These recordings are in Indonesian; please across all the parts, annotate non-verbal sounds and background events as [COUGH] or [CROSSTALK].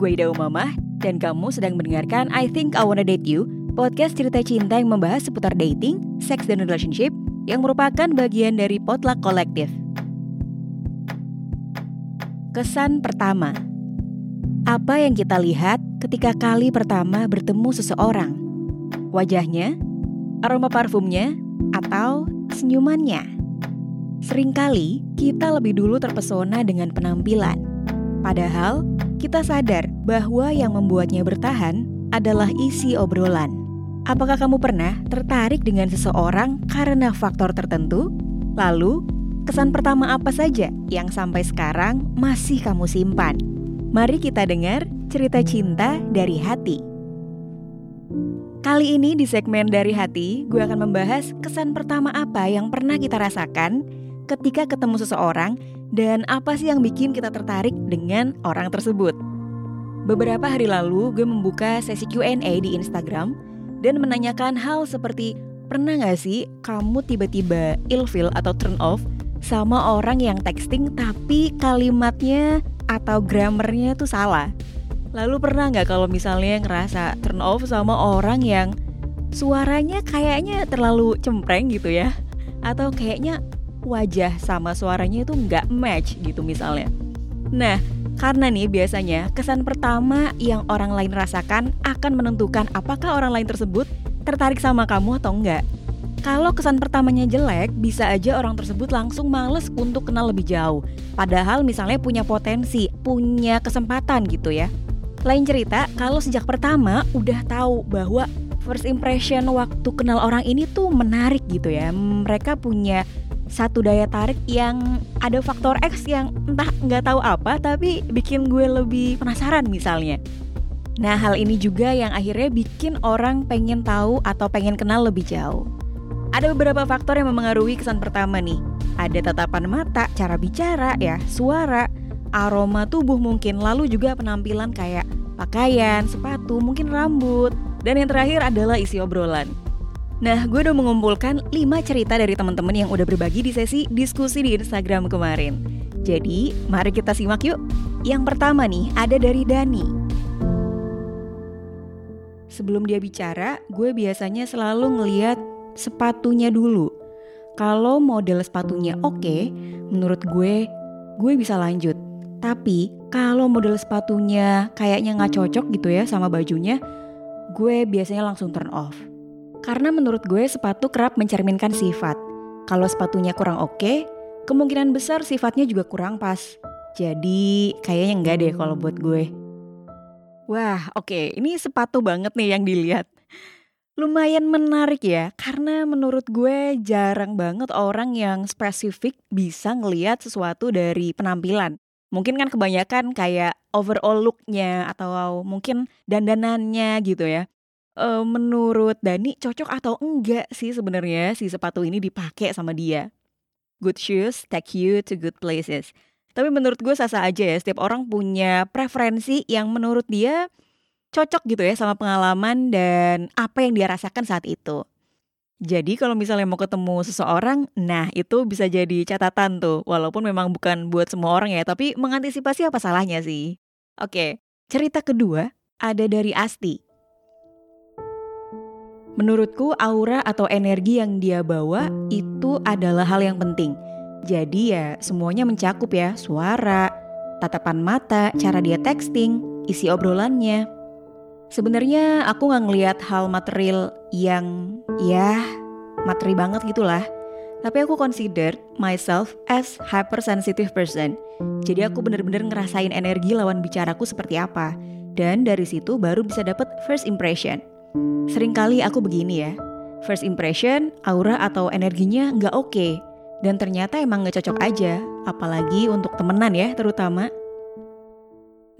gue Ida Umamah dan kamu sedang mendengarkan I Think I Wanna Date You, podcast cerita cinta yang membahas seputar dating, seks dan relationship yang merupakan bagian dari potluck kolektif. Kesan pertama. Apa yang kita lihat ketika kali pertama bertemu seseorang? Wajahnya, aroma parfumnya, atau senyumannya? Seringkali kita lebih dulu terpesona dengan penampilan. Padahal kita sadar bahwa yang membuatnya bertahan adalah isi obrolan. Apakah kamu pernah tertarik dengan seseorang karena faktor tertentu? Lalu, kesan pertama apa saja yang sampai sekarang masih kamu simpan? Mari kita dengar cerita cinta dari hati. Kali ini di segmen dari hati, gue akan membahas kesan pertama apa yang pernah kita rasakan ketika ketemu seseorang dan apa sih yang bikin kita tertarik dengan orang tersebut. Beberapa hari lalu gue membuka sesi Q&A di Instagram dan menanyakan hal seperti pernah gak sih kamu tiba-tiba ilfil atau turn off sama orang yang texting tapi kalimatnya atau grammarnya tuh salah. Lalu pernah nggak kalau misalnya ngerasa turn off sama orang yang suaranya kayaknya terlalu cempreng gitu ya? Atau kayaknya wajah sama suaranya itu nggak match gitu misalnya. Nah, karena nih biasanya kesan pertama yang orang lain rasakan akan menentukan apakah orang lain tersebut tertarik sama kamu atau enggak. Kalau kesan pertamanya jelek, bisa aja orang tersebut langsung males untuk kenal lebih jauh. Padahal misalnya punya potensi, punya kesempatan gitu ya. Lain cerita, kalau sejak pertama udah tahu bahwa first impression waktu kenal orang ini tuh menarik gitu ya. Mereka punya satu daya tarik yang ada faktor X yang entah nggak tahu apa tapi bikin gue lebih penasaran misalnya. Nah hal ini juga yang akhirnya bikin orang pengen tahu atau pengen kenal lebih jauh. Ada beberapa faktor yang memengaruhi kesan pertama nih. Ada tatapan mata, cara bicara ya, suara, aroma tubuh mungkin, lalu juga penampilan kayak pakaian, sepatu, mungkin rambut. Dan yang terakhir adalah isi obrolan. Nah, gue udah mengumpulkan 5 cerita dari teman-teman yang udah berbagi di sesi diskusi di Instagram kemarin. Jadi, mari kita simak yuk. Yang pertama nih, ada dari Dani. Sebelum dia bicara, gue biasanya selalu ngeliat sepatunya dulu. Kalau model sepatunya oke, menurut gue, gue bisa lanjut. Tapi, kalau model sepatunya kayaknya nggak cocok gitu ya sama bajunya, gue biasanya langsung turn off. Karena menurut gue sepatu kerap mencerminkan sifat. Kalau sepatunya kurang oke, kemungkinan besar sifatnya juga kurang pas. Jadi kayaknya enggak deh kalau buat gue. Wah, oke, okay. ini sepatu banget nih yang dilihat. Lumayan menarik ya, karena menurut gue jarang banget orang yang spesifik bisa ngelihat sesuatu dari penampilan. Mungkin kan kebanyakan kayak overall looknya atau mungkin dandanannya gitu ya uh, menurut Dani cocok atau enggak sih sebenarnya si sepatu ini dipakai sama dia? Good shoes take you to good places. Tapi menurut gue sasa aja ya, setiap orang punya preferensi yang menurut dia cocok gitu ya sama pengalaman dan apa yang dia rasakan saat itu. Jadi kalau misalnya mau ketemu seseorang, nah itu bisa jadi catatan tuh. Walaupun memang bukan buat semua orang ya, tapi mengantisipasi apa salahnya sih? Oke, cerita kedua ada dari Asti. Menurutku aura atau energi yang dia bawa itu adalah hal yang penting. Jadi ya semuanya mencakup ya, suara, tatapan mata, cara dia texting, isi obrolannya. Sebenarnya aku nggak ngelihat hal material yang ya materi banget gitulah. Tapi aku consider myself as hypersensitive person. Jadi aku bener-bener ngerasain energi lawan bicaraku seperti apa. Dan dari situ baru bisa dapet first impression. Seringkali aku begini ya, first impression, aura atau energinya nggak oke. Okay, dan ternyata emang nggak cocok aja, apalagi untuk temenan ya terutama.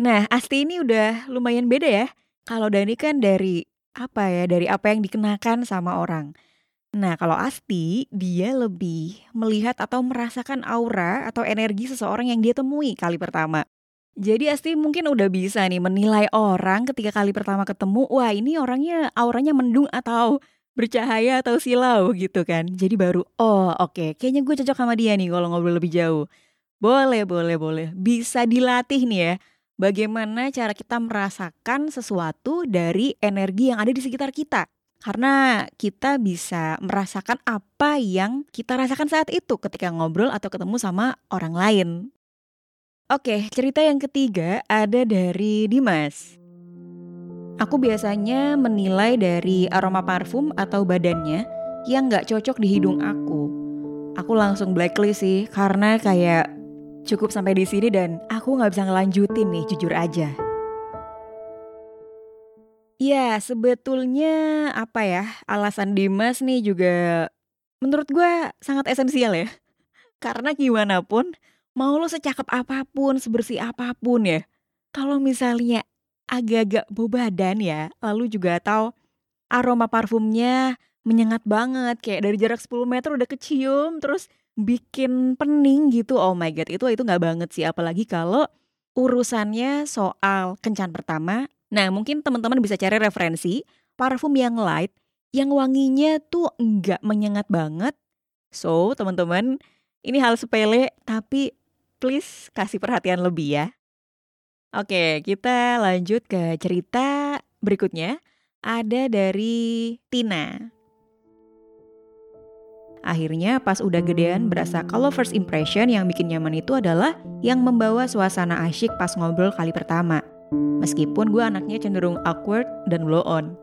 Nah, Asti ini udah lumayan beda ya. Kalau Dani kan dari apa ya, dari apa yang dikenakan sama orang. Nah, kalau Asti, dia lebih melihat atau merasakan aura atau energi seseorang yang dia temui kali pertama. Jadi Asti mungkin udah bisa nih menilai orang ketika kali pertama ketemu, wah ini orangnya auranya mendung atau bercahaya atau silau gitu kan. Jadi baru, oh oke, okay, kayaknya gue cocok sama dia nih kalau ngobrol lebih jauh. Boleh, boleh, boleh. Bisa dilatih nih ya. bagaimana cara kita merasakan sesuatu dari energi yang ada di sekitar kita. Karena kita bisa merasakan apa yang kita rasakan saat itu ketika ngobrol atau ketemu sama orang lain. Oke, cerita yang ketiga ada dari Dimas. Aku biasanya menilai dari aroma parfum atau badannya yang gak cocok di hidung aku. Aku langsung blacklist sih karena kayak cukup sampai di sini dan aku nggak bisa ngelanjutin nih jujur aja. Ya sebetulnya apa ya alasan Dimas nih juga menurut gue sangat esensial ya. [LAUGHS] Karena gimana pun mau lo secakep apa pun, sebersih apa pun ya. Kalau misalnya agak-agak bau badan ya, lalu juga tahu aroma parfumnya menyengat banget kayak dari jarak 10 meter udah kecium terus bikin pening gitu. Oh my god, itu itu nggak banget sih apalagi kalau urusannya soal kencan pertama. Nah, mungkin teman-teman bisa cari referensi parfum yang light yang wanginya tuh nggak menyengat banget. So, teman-teman, ini hal sepele tapi please kasih perhatian lebih ya. Oke, kita lanjut ke cerita berikutnya. Ada dari Tina. Akhirnya pas udah gedean berasa kalau first impression yang bikin nyaman itu adalah yang membawa suasana asyik pas ngobrol kali pertama. Meskipun gue anaknya cenderung awkward dan blow on.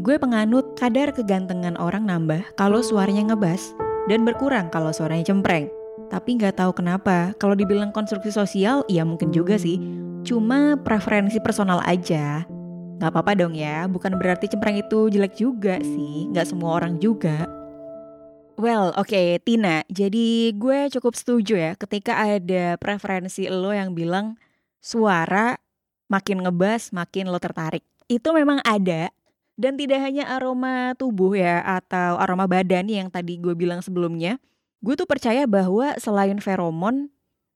Gue penganut kadar kegantengan orang nambah kalau suaranya ngebas dan berkurang kalau suaranya cempreng. Tapi nggak tahu kenapa, kalau dibilang konstruksi sosial, ya mungkin juga sih. Cuma preferensi personal aja. Gak apa-apa dong ya, bukan berarti cempreng itu jelek juga sih. Gak semua orang juga. Well, oke okay, Tina. Jadi gue cukup setuju ya ketika ada preferensi lo yang bilang suara makin ngebas makin lo tertarik. Itu memang ada dan tidak hanya aroma tubuh ya atau aroma badan yang tadi gue bilang sebelumnya. Gue tuh percaya bahwa selain feromon,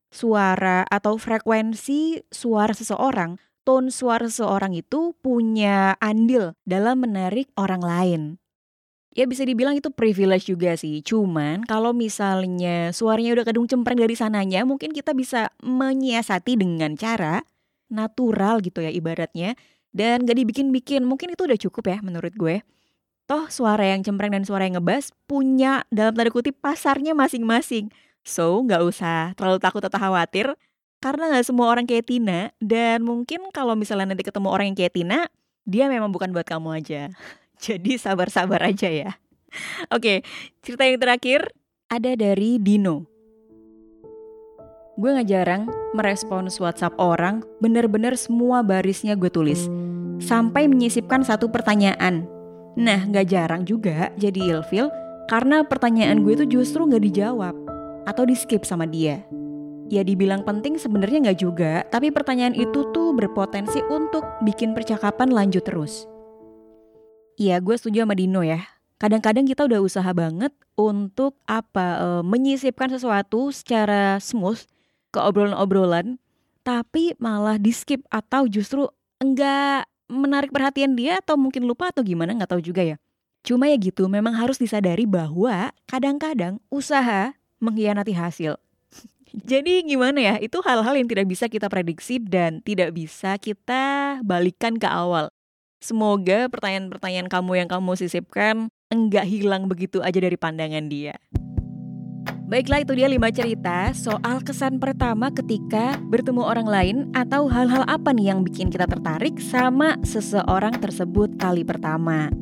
suara atau frekuensi suara seseorang, tone suara seseorang itu punya andil dalam menarik orang lain ya bisa dibilang itu privilege juga sih. Cuman kalau misalnya suaranya udah kadung cempreng dari sananya, mungkin kita bisa menyiasati dengan cara natural gitu ya ibaratnya. Dan gak dibikin-bikin, mungkin itu udah cukup ya menurut gue. Toh suara yang cempreng dan suara yang ngebas punya dalam tanda kutip pasarnya masing-masing. So gak usah terlalu takut atau khawatir. Karena gak semua orang kayak Tina. Dan mungkin kalau misalnya nanti ketemu orang yang kayak Tina, dia memang bukan buat kamu aja. [LAUGHS] Jadi sabar-sabar aja ya. [LAUGHS] Oke, cerita yang terakhir ada dari Dino. Gue gak jarang merespons WhatsApp orang, bener-bener semua barisnya gue tulis. Sampai menyisipkan satu pertanyaan. Nah, gak jarang juga jadi ilfil karena pertanyaan gue itu justru gak dijawab atau di skip sama dia. Ya dibilang penting sebenarnya nggak juga, tapi pertanyaan itu tuh berpotensi untuk bikin percakapan lanjut terus. Iya, gue setuju sama Dino ya. Kadang-kadang kita udah usaha banget untuk apa e, menyisipkan sesuatu secara smooth ke obrolan-obrolan, tapi malah di skip atau justru enggak menarik perhatian dia atau mungkin lupa atau gimana nggak tahu juga ya. Cuma ya gitu, memang harus disadari bahwa kadang-kadang usaha mengkhianati hasil. [LAUGHS] Jadi gimana ya, itu hal-hal yang tidak bisa kita prediksi dan tidak bisa kita balikan ke awal. Semoga pertanyaan-pertanyaan kamu yang kamu sisipkan enggak hilang begitu aja dari pandangan dia. Baiklah itu dia 5 cerita soal kesan pertama ketika bertemu orang lain atau hal-hal apa nih yang bikin kita tertarik sama seseorang tersebut kali pertama.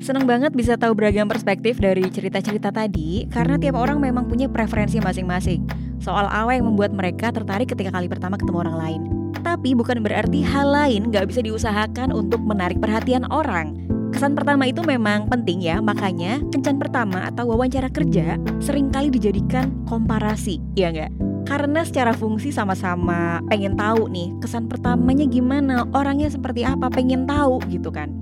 Seneng banget bisa tahu beragam perspektif dari cerita-cerita tadi karena tiap orang memang punya preferensi masing-masing soal apa yang membuat mereka tertarik ketika kali pertama ketemu orang lain. Tapi bukan berarti hal lain gak bisa diusahakan untuk menarik perhatian orang. Kesan pertama itu memang penting ya, makanya kencan pertama atau wawancara kerja sering kali dijadikan komparasi, ya nggak? Karena secara fungsi sama-sama pengen tahu nih kesan pertamanya gimana, orangnya seperti apa, pengen tahu gitu kan.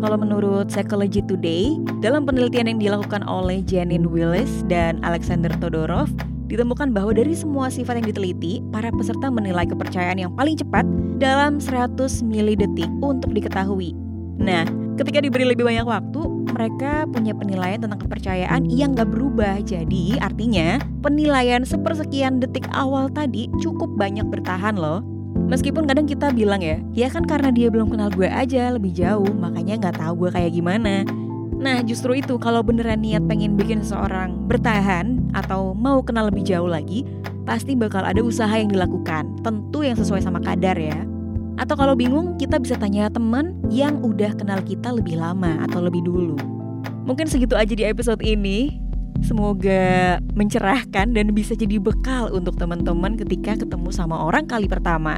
Kalau menurut Psychology Today, dalam penelitian yang dilakukan oleh Janine Willis dan Alexander Todorov, Ditemukan bahwa dari semua sifat yang diteliti, para peserta menilai kepercayaan yang paling cepat dalam 100 milidetik untuk diketahui. Nah, ketika diberi lebih banyak waktu, mereka punya penilaian tentang kepercayaan yang gak berubah. Jadi artinya penilaian sepersekian detik awal tadi cukup banyak bertahan loh. Meskipun kadang kita bilang ya, ya kan karena dia belum kenal gue aja lebih jauh, makanya nggak tahu gue kayak gimana. Nah justru itu kalau beneran niat pengen bikin seseorang bertahan atau mau kenal lebih jauh lagi, pasti bakal ada usaha yang dilakukan, tentu yang sesuai sama kadar ya. Atau kalau bingung, kita bisa tanya teman yang udah kenal kita lebih lama atau lebih dulu. Mungkin segitu aja di episode ini. Semoga mencerahkan dan bisa jadi bekal untuk teman-teman ketika ketemu sama orang kali pertama.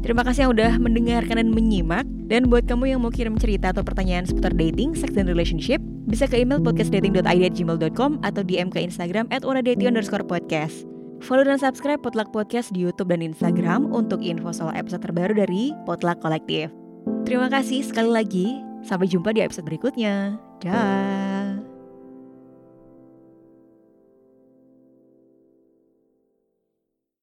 Terima kasih yang udah mendengarkan dan menyimak. Dan buat kamu yang mau kirim cerita atau pertanyaan seputar dating, sex, dan relationship, bisa ke email podcastdating.id@gmail.com atau DM ke Instagram at underscore podcast. Follow dan subscribe Potluck Podcast di YouTube dan Instagram untuk info soal episode terbaru dari Potluck Kolektif. Terima kasih sekali lagi. Sampai jumpa di episode berikutnya. Dah.